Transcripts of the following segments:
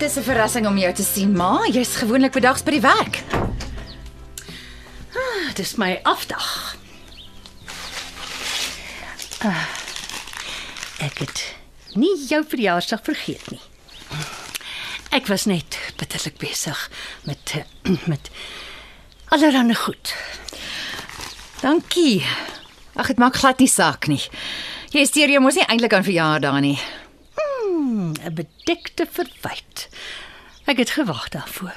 Dis 'n verrassing om jou te sien, ma. Jy's gewoonlik bedags by die werk. Dis my afdag. Ah, ek het nie jou verjaarsdag vergeet nie. Ek was net bitterlik besig met met allerlei goed. Dankie. Ag, dit maak glad nie saak nie. Jy steur jou mos nie eintlik aan verjaardae nie. 'n Bedekte verwyte. Ek het gewag daarvoor.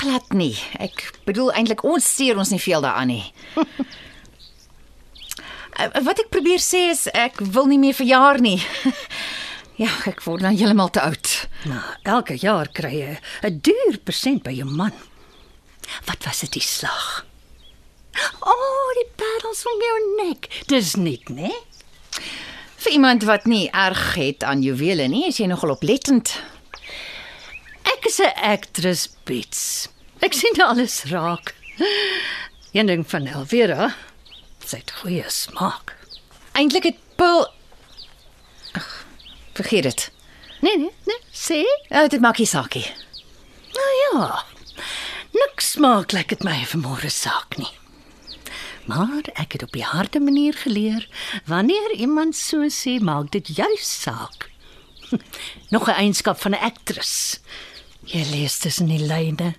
Glad nie. Ek bedoel eintlik ons steur ons nie veel daaraan nie. Eh, Wat ek probeer sê is ek wil nie meer verjaar nie. Ja, ek word nou heeltemal te oud. Maar elke jaar kry jy 'n duur persent by jou man. Wat was dit die slag? O, oh, die parels om jou nek. Dis nie, né? Vir iemand wat nie erg het aan juwele nie, is jy nogal oplettend. Ek is 'n aktris, Bets. Ek sien alles raak. Een ding van Elvira, sy het goeie smaak. Eintlik het Paul Ag, vergeet dit. Nee, nee, nee, sê? Oh, dit maak nie saak nie. Nou ja. Niks maak lyk dit my vanmôre saak nie. Maar ek het op die harde manier geleer, wanneer iemand so sê, maak dit juis saak. Nog 'n eienskap van 'n aktris. Jy lees tussen die lyne.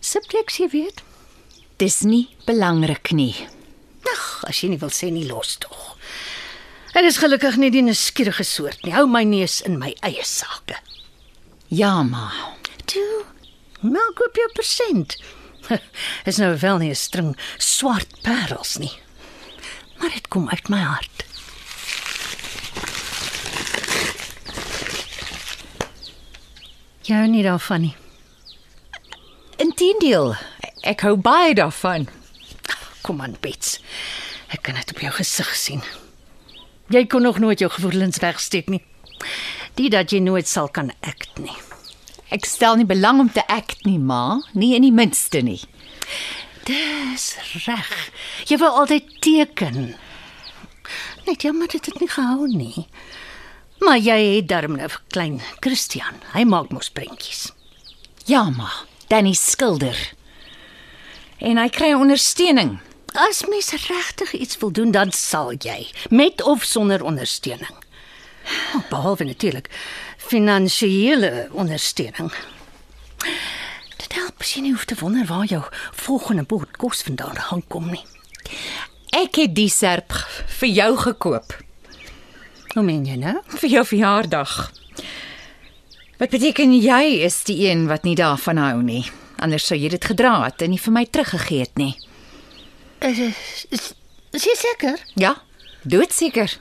Subteks, jy weet. Dis nie belangrik nie. Ag, as jy nie wil sê nie los tog. Ek is gelukkig nie die nuuskierige soort nie. Hou my neus in my eie sake. Ja, ma. Toe, maak op jou persent. Is nou wel nie 'n string swart parels nie. Maar dit kom uit my hart. Jy hou nie daarvan nie. Inteendeel, ek hou baie daarvan. Kom aan, Bets. Ek kan dit op jou gesig sien. Jy kon nog nooit jou gevoelens wegsteek nie. Die dat jy nooit sal kan act nie. Ek stel nie belang om te act nie, ma, nie in die minste nie. Dis reg. Jy wou altyd teken. Net jammer dit het nie gehou nie. Maar jy het darm nou vir klein Christian. Hy maak mos prentjies. Ja, ma. Danny skilder. En hy kry ondersteuning. As mens regtig iets wil doen, dan sal jy, met of sonder ondersteuning. Oh, Behalwe natuurlik finansiële ondersteuning. Dit help as jy nie hoef te wonder waar jou volgende bord kos vandaan gaan kom nie. Ek het die serp vir jou gekoop Hoe meen jy nou? vir jou verjaardag. Wat beteken jy is die een wat nie daarvan hou nie. Anders sou jy dit gedra het en nie vir my teruggegee het nie. Is, is, is jy seker? Ja, doodseker.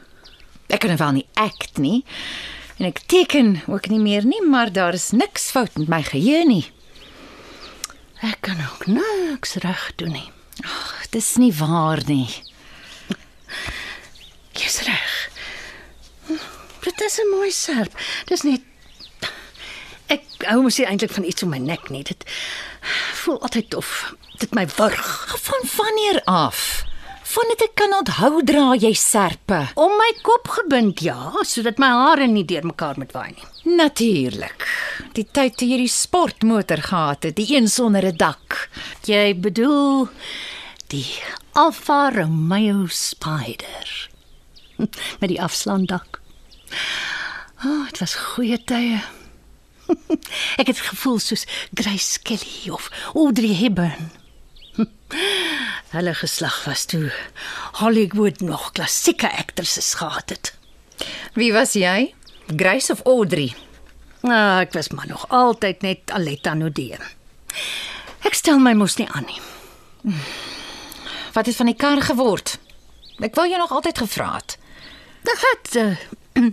Ek kan wel nie act nie. En ek teken ook nie meer nie, maar daar is niks fout met my geheue nie. Ek kan ook niks reg doen nie. Ag, dis nie waar nie. Jy's reg. Dit is 'n mooi serp. Dis net ek hou mos nie eintlik van iets om my nek nie. Dit voel altyd of dit my wurg. Van wanneer af? Vandat ek kan onthou dra jy serpe. Om my kop gebind, ja, sodat my hare nie deurmekaar moet waai nie. Natuurlik. Die tyd toe jy die sportmotor gehad het, die een sonder 'n dak. Jy bedoel die Alfa Romeo Spider met die afslandak. Ah, oh, dit was goeie tye. Ek het gevoel soos Grace Kelly of Audrey Hepburn. Hulle geslag was toe Hollywood nog klassieke aktrisses gehad het. Wie was jy? Grace of Audrey? Nou, ek was maar nog altyd net Aletta Nodee. Ek stel my mos nie aan nie. Wat het van die kar geword? Ek wou jou nog altyd gevra het. Dit het uh,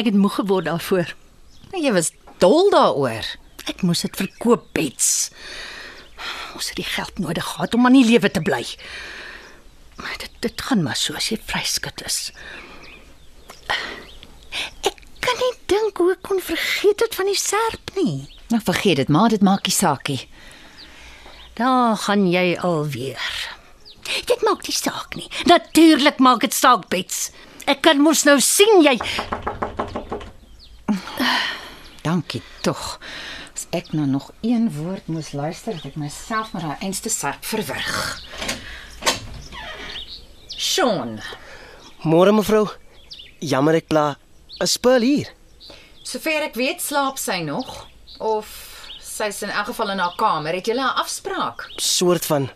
ek het moeg geword daarvoor. Jy was dol daaroor. Ek moes dit verkoop, Bets. Ons het die geld nodig gehad om aan die lewe te bly. Maar dit dit gaan maar so as jy vryskut is. Ek kan nie dink hoe ek kon vergeet het van die serp nie. Nou vergeet dit maar, dit maak nie saak nie. Daar gaan jy alweer. Dit maak nie saak nie. Natuurlik maak dit saak, Bets. Ek kan mos nou sien jy Dankie tog. As ek nou nog een woord moes luister, het ek myself met daai einste serp verwrig. Sean, Môre mevrou. Jammer ek pla. 'n Spul hier. sover ek weet, slaap sy nog of sy's in elk geval in haar kamer. Het julle 'n afspraak? Soort van.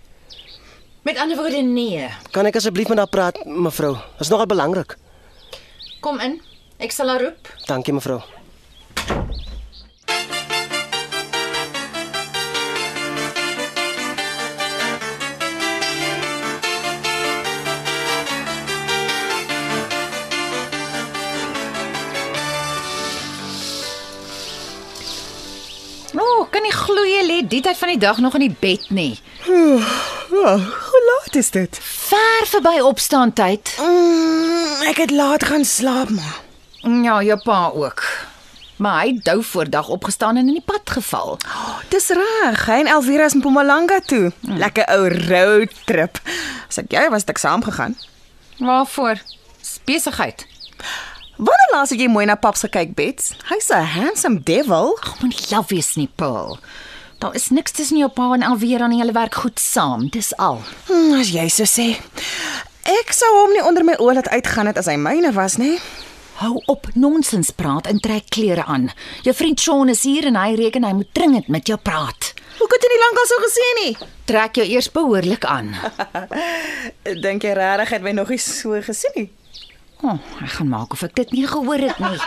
Met ander woorde, nee. Kan ek asseblief met haar praat, mevrou? Dit is nogal belangrik. Kom in. Ek sal haar roep. Dankie mevrou. O, oh, kan nie glo jy lê die tyd van die dag nog in die bed nie. Oh, hoe laat is dit? Ver verby opstaan tyd. Mm, ek het laat gaan slaap maar. Ja, jou pa ook. Maar hy het dou voordag opgestaan en in die pad geval. Dis reg. Hy en Elvira is in Mpumalanga toe. Lekker ou road trip. As ek jy was het ek saam gegaan. Waarvoor? Besigheid. Wanneer laas het jy mooi na paps gekyk, Bets? Hy's 'n handsome devil. Ag, moenie laf wees nie, Paul. Daar is niks tussen jou pa en Alvera nie. Hulle werk goed saam, dis al. Hm, as jy so sê. Ek sou hom nie onder my oë laat uitgaan het as hy myne was, nê? Hou op nonsens praat en trek klere aan. Jou vriend Sean is hier en hy reken hy moet dringend met jou praat. Hoe kon jy nie lankal so gesê nie? Trek jou eers behoorlik aan. Dink jy regtig het my nog nie so gesien nie? O, oh, ek gaan maak of ek dit nie gehoor het nie.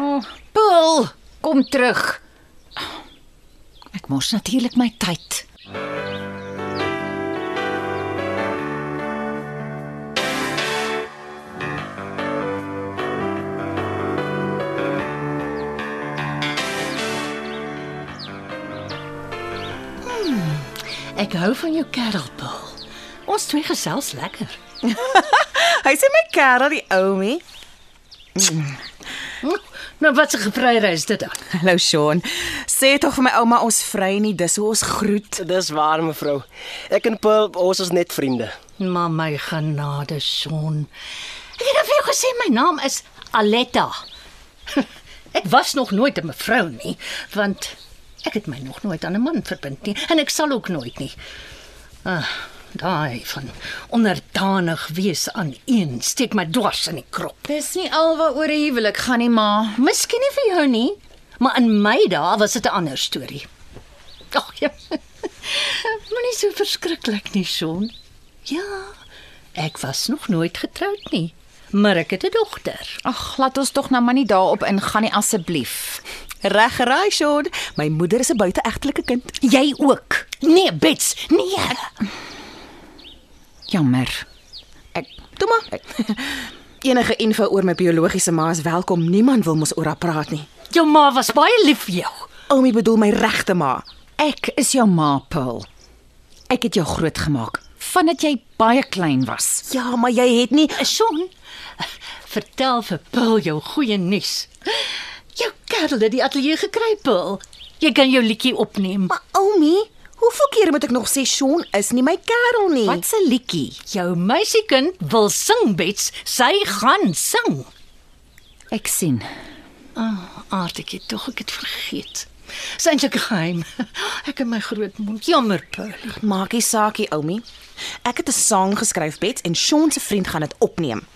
O, oh, Paul, kom terug. Ek mors natuurlik my tyd. Ek hou van jou kerel, Paul. Ons twee gesels lekker. Hy sê my kerel die oumie. Hm? Nou wat 'n gevryre is dit dan? Hallo Sean. Sê tog vir my ouma ons vry nie, dis hoe ons groet. Dis waar mevrou. Ek en Paul, ons is net vriende. Maar my genade, Sean. Ek het vir jou gesê my naam is Aletta. Ek was nog nooit 'n mevrou nie, want ek het my nog nooit aan 'n man verbind nie en ek sal ook nooit nie. Ah, daai van onderdanig wees aan een steek my dwars in die krop. Dis nie alwaaroor 'n huwelik gaan nie, ma. Miskien nie vir jou nie, maar in my dae was dit 'n ander storie. Ag ja. Moenie so verskriklik nie, Sean. Ja, ek was nog nooit getroud nie, maar ek het 'n dogter. Ag, laat ons tog nou maar nie daarop ingaan nie asseblief. Reg geraai Sean. My moeder is 'n buiteegtelike kind. Jy ook. Nee, Bets, nee. Jammer. Ek toe maar. Ek, enige info oor my biologiese ma is welkom. Niemand wil mos oor haar praat nie. Jou ma was baie lief vir jou. Oumie bedoel my regte ma. Ek is jou ma, Paul. Ek het jou grootgemaak vandat jy baie klein was. Ja, maar jy het nie Sean, vertel vir Paul jou goeie nuus. Jou kerel het die ateljee gekry, Paul. Jy kan jou liedjie opneem. Maar oumie, hoeveel keer moet ek nog sê Sean is nie my kerel nie? Wat 'n liedjie? Jou meisiekind wil sing, Bets. Sy gaan sing. Ek sien. Ah, oh, aardige tog, ek het vergeet. Sien jy geheim? Ek in my groot mond. Jammer, Paul. Maak nie saakie, oumie. Ek het 'n sang geskryf, Bets, en Sean se vriend gaan dit opneem.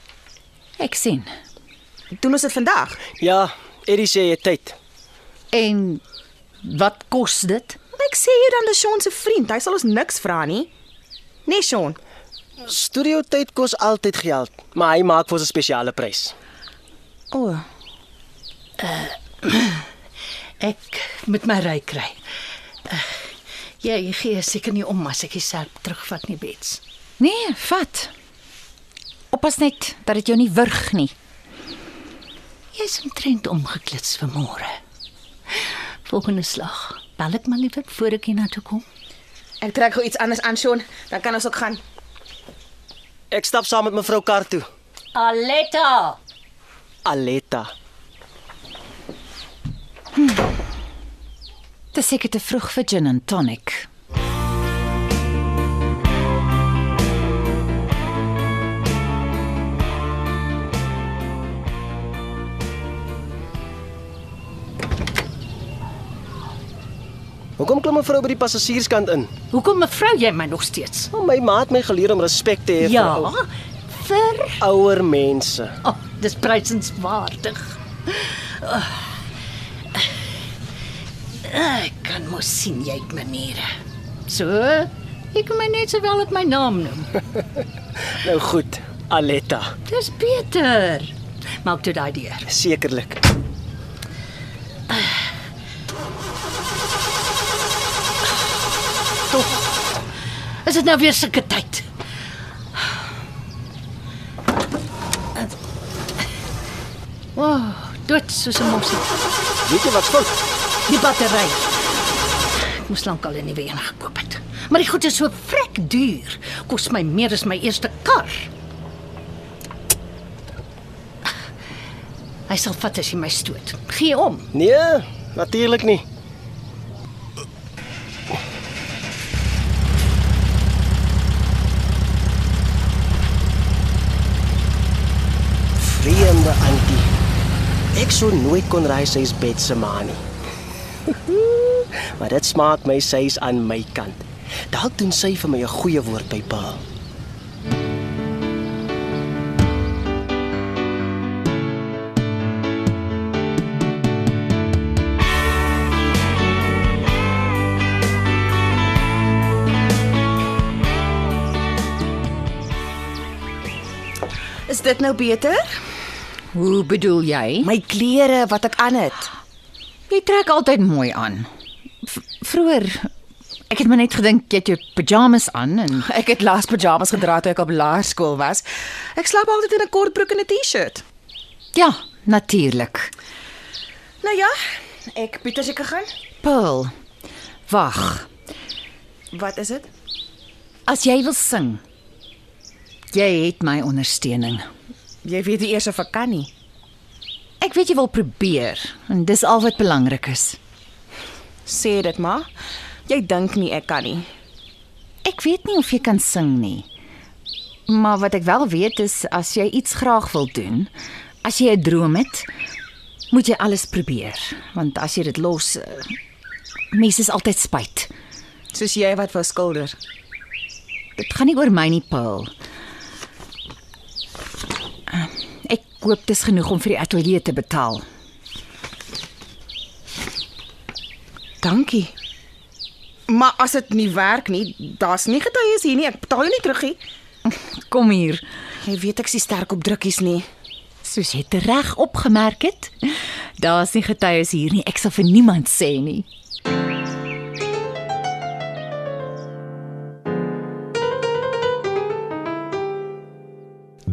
Ek sien. Doen ons dit vandag? Ja, Eddie sê jy het tyd. En wat kos dit? Ek sê jy dan Sean se vriend. Hy sal ons niks vra nie. Nee, Sean. Studio tyd kos altyd geld, maar hy maak vir ons 'n spesiale prys. O, oh, Ek moet my ry kry. Uh, jy gee seker nie om as ek jouself terugvat nie, Bets. Nee, vat. Oppas net dat dit jou nie wurg nie. Jy's omtrent omgeklits vir môre. Volgende slag. Bel ek maar liewer voor ek hiernatoe kom. Ek trek gou iets anders aan, Sean, dan kan ons ook gaan. Ek stap saam met mevrou Kar toe. Aletta. Aletta. Dit is seker te vroeg vir gin and tonic. Hoekom klim mevrou by die passasierskant in? Hoekom mevrou jy my nog steeds? Oh, my ma het my geleer om respek te hê vir Ja, ou- vir ouer mense. Oh, dis prysenswaardig. Oh. Ek kan mos sien jy het maniere. So, ek kan my net sowel op my naam noem. Nou goed, Aletta. Dis beter. Maak toe daai deur. Sekerlik. Is dit nou weer sulke tyd? Wow, dit soos 'n mossie. Weet jy wat fout? Die battery. Ek moes lankal 'n nuwe een gekoop het. Maar die goed is so vrek duur. Kos my meer as my eerste kar. Hy sal vat as jy my stoot. Gee om. Nee, natuurlik nie. Ek sou nooit kon raai sy is Bet se ma nie. maar dit smaak my sy is aan my kant. Dalk doen sy vir my 'n goeie woord by Paul. Is dit nou beter? Hoe bedoel jy? My klere wat ek aan het. Jy trek altyd mooi aan. V vroeër ek het maar net gedink jy het jou pyjamas aan en Ek het laas pyjamas gedra toe ek op laerskool was. Ek slaap altyd in 'n kort broek en 'n T-shirt. ja, natuurlik. Nou ja, ek Pieter seker gaan. Paul. Wag. Wat is dit? As jy wil sing, jy het my ondersteuning. Jy weet nie eers of ek kan nie. Ek weet jy wil probeer en dis al wat belangrik is. Sê dit maar. Jy dink nie ek kan nie. Ek weet nie of jy kan sing nie. Maar wat ek wel weet is as jy iets graag wil doen, as jy 'n droom het, moet jy alles probeer, want as jy dit los, eh, mense is altyd spyt. Soos jy wat wou skilder. Dit gaan nie oor my nie, Paul. Ek koop dis genoeg om vir die ateljee te betaal. Dankie. Maar as dit nie werk nie, daar's nie getuies hier nie. Ek betaal jou nie terug nie. Kom hier. Jy weet ek is sterk op drukkies nie. Soos jy reg opgemerk het, daar's nie getuies hier nie. Ek sal vir niemand sê nie.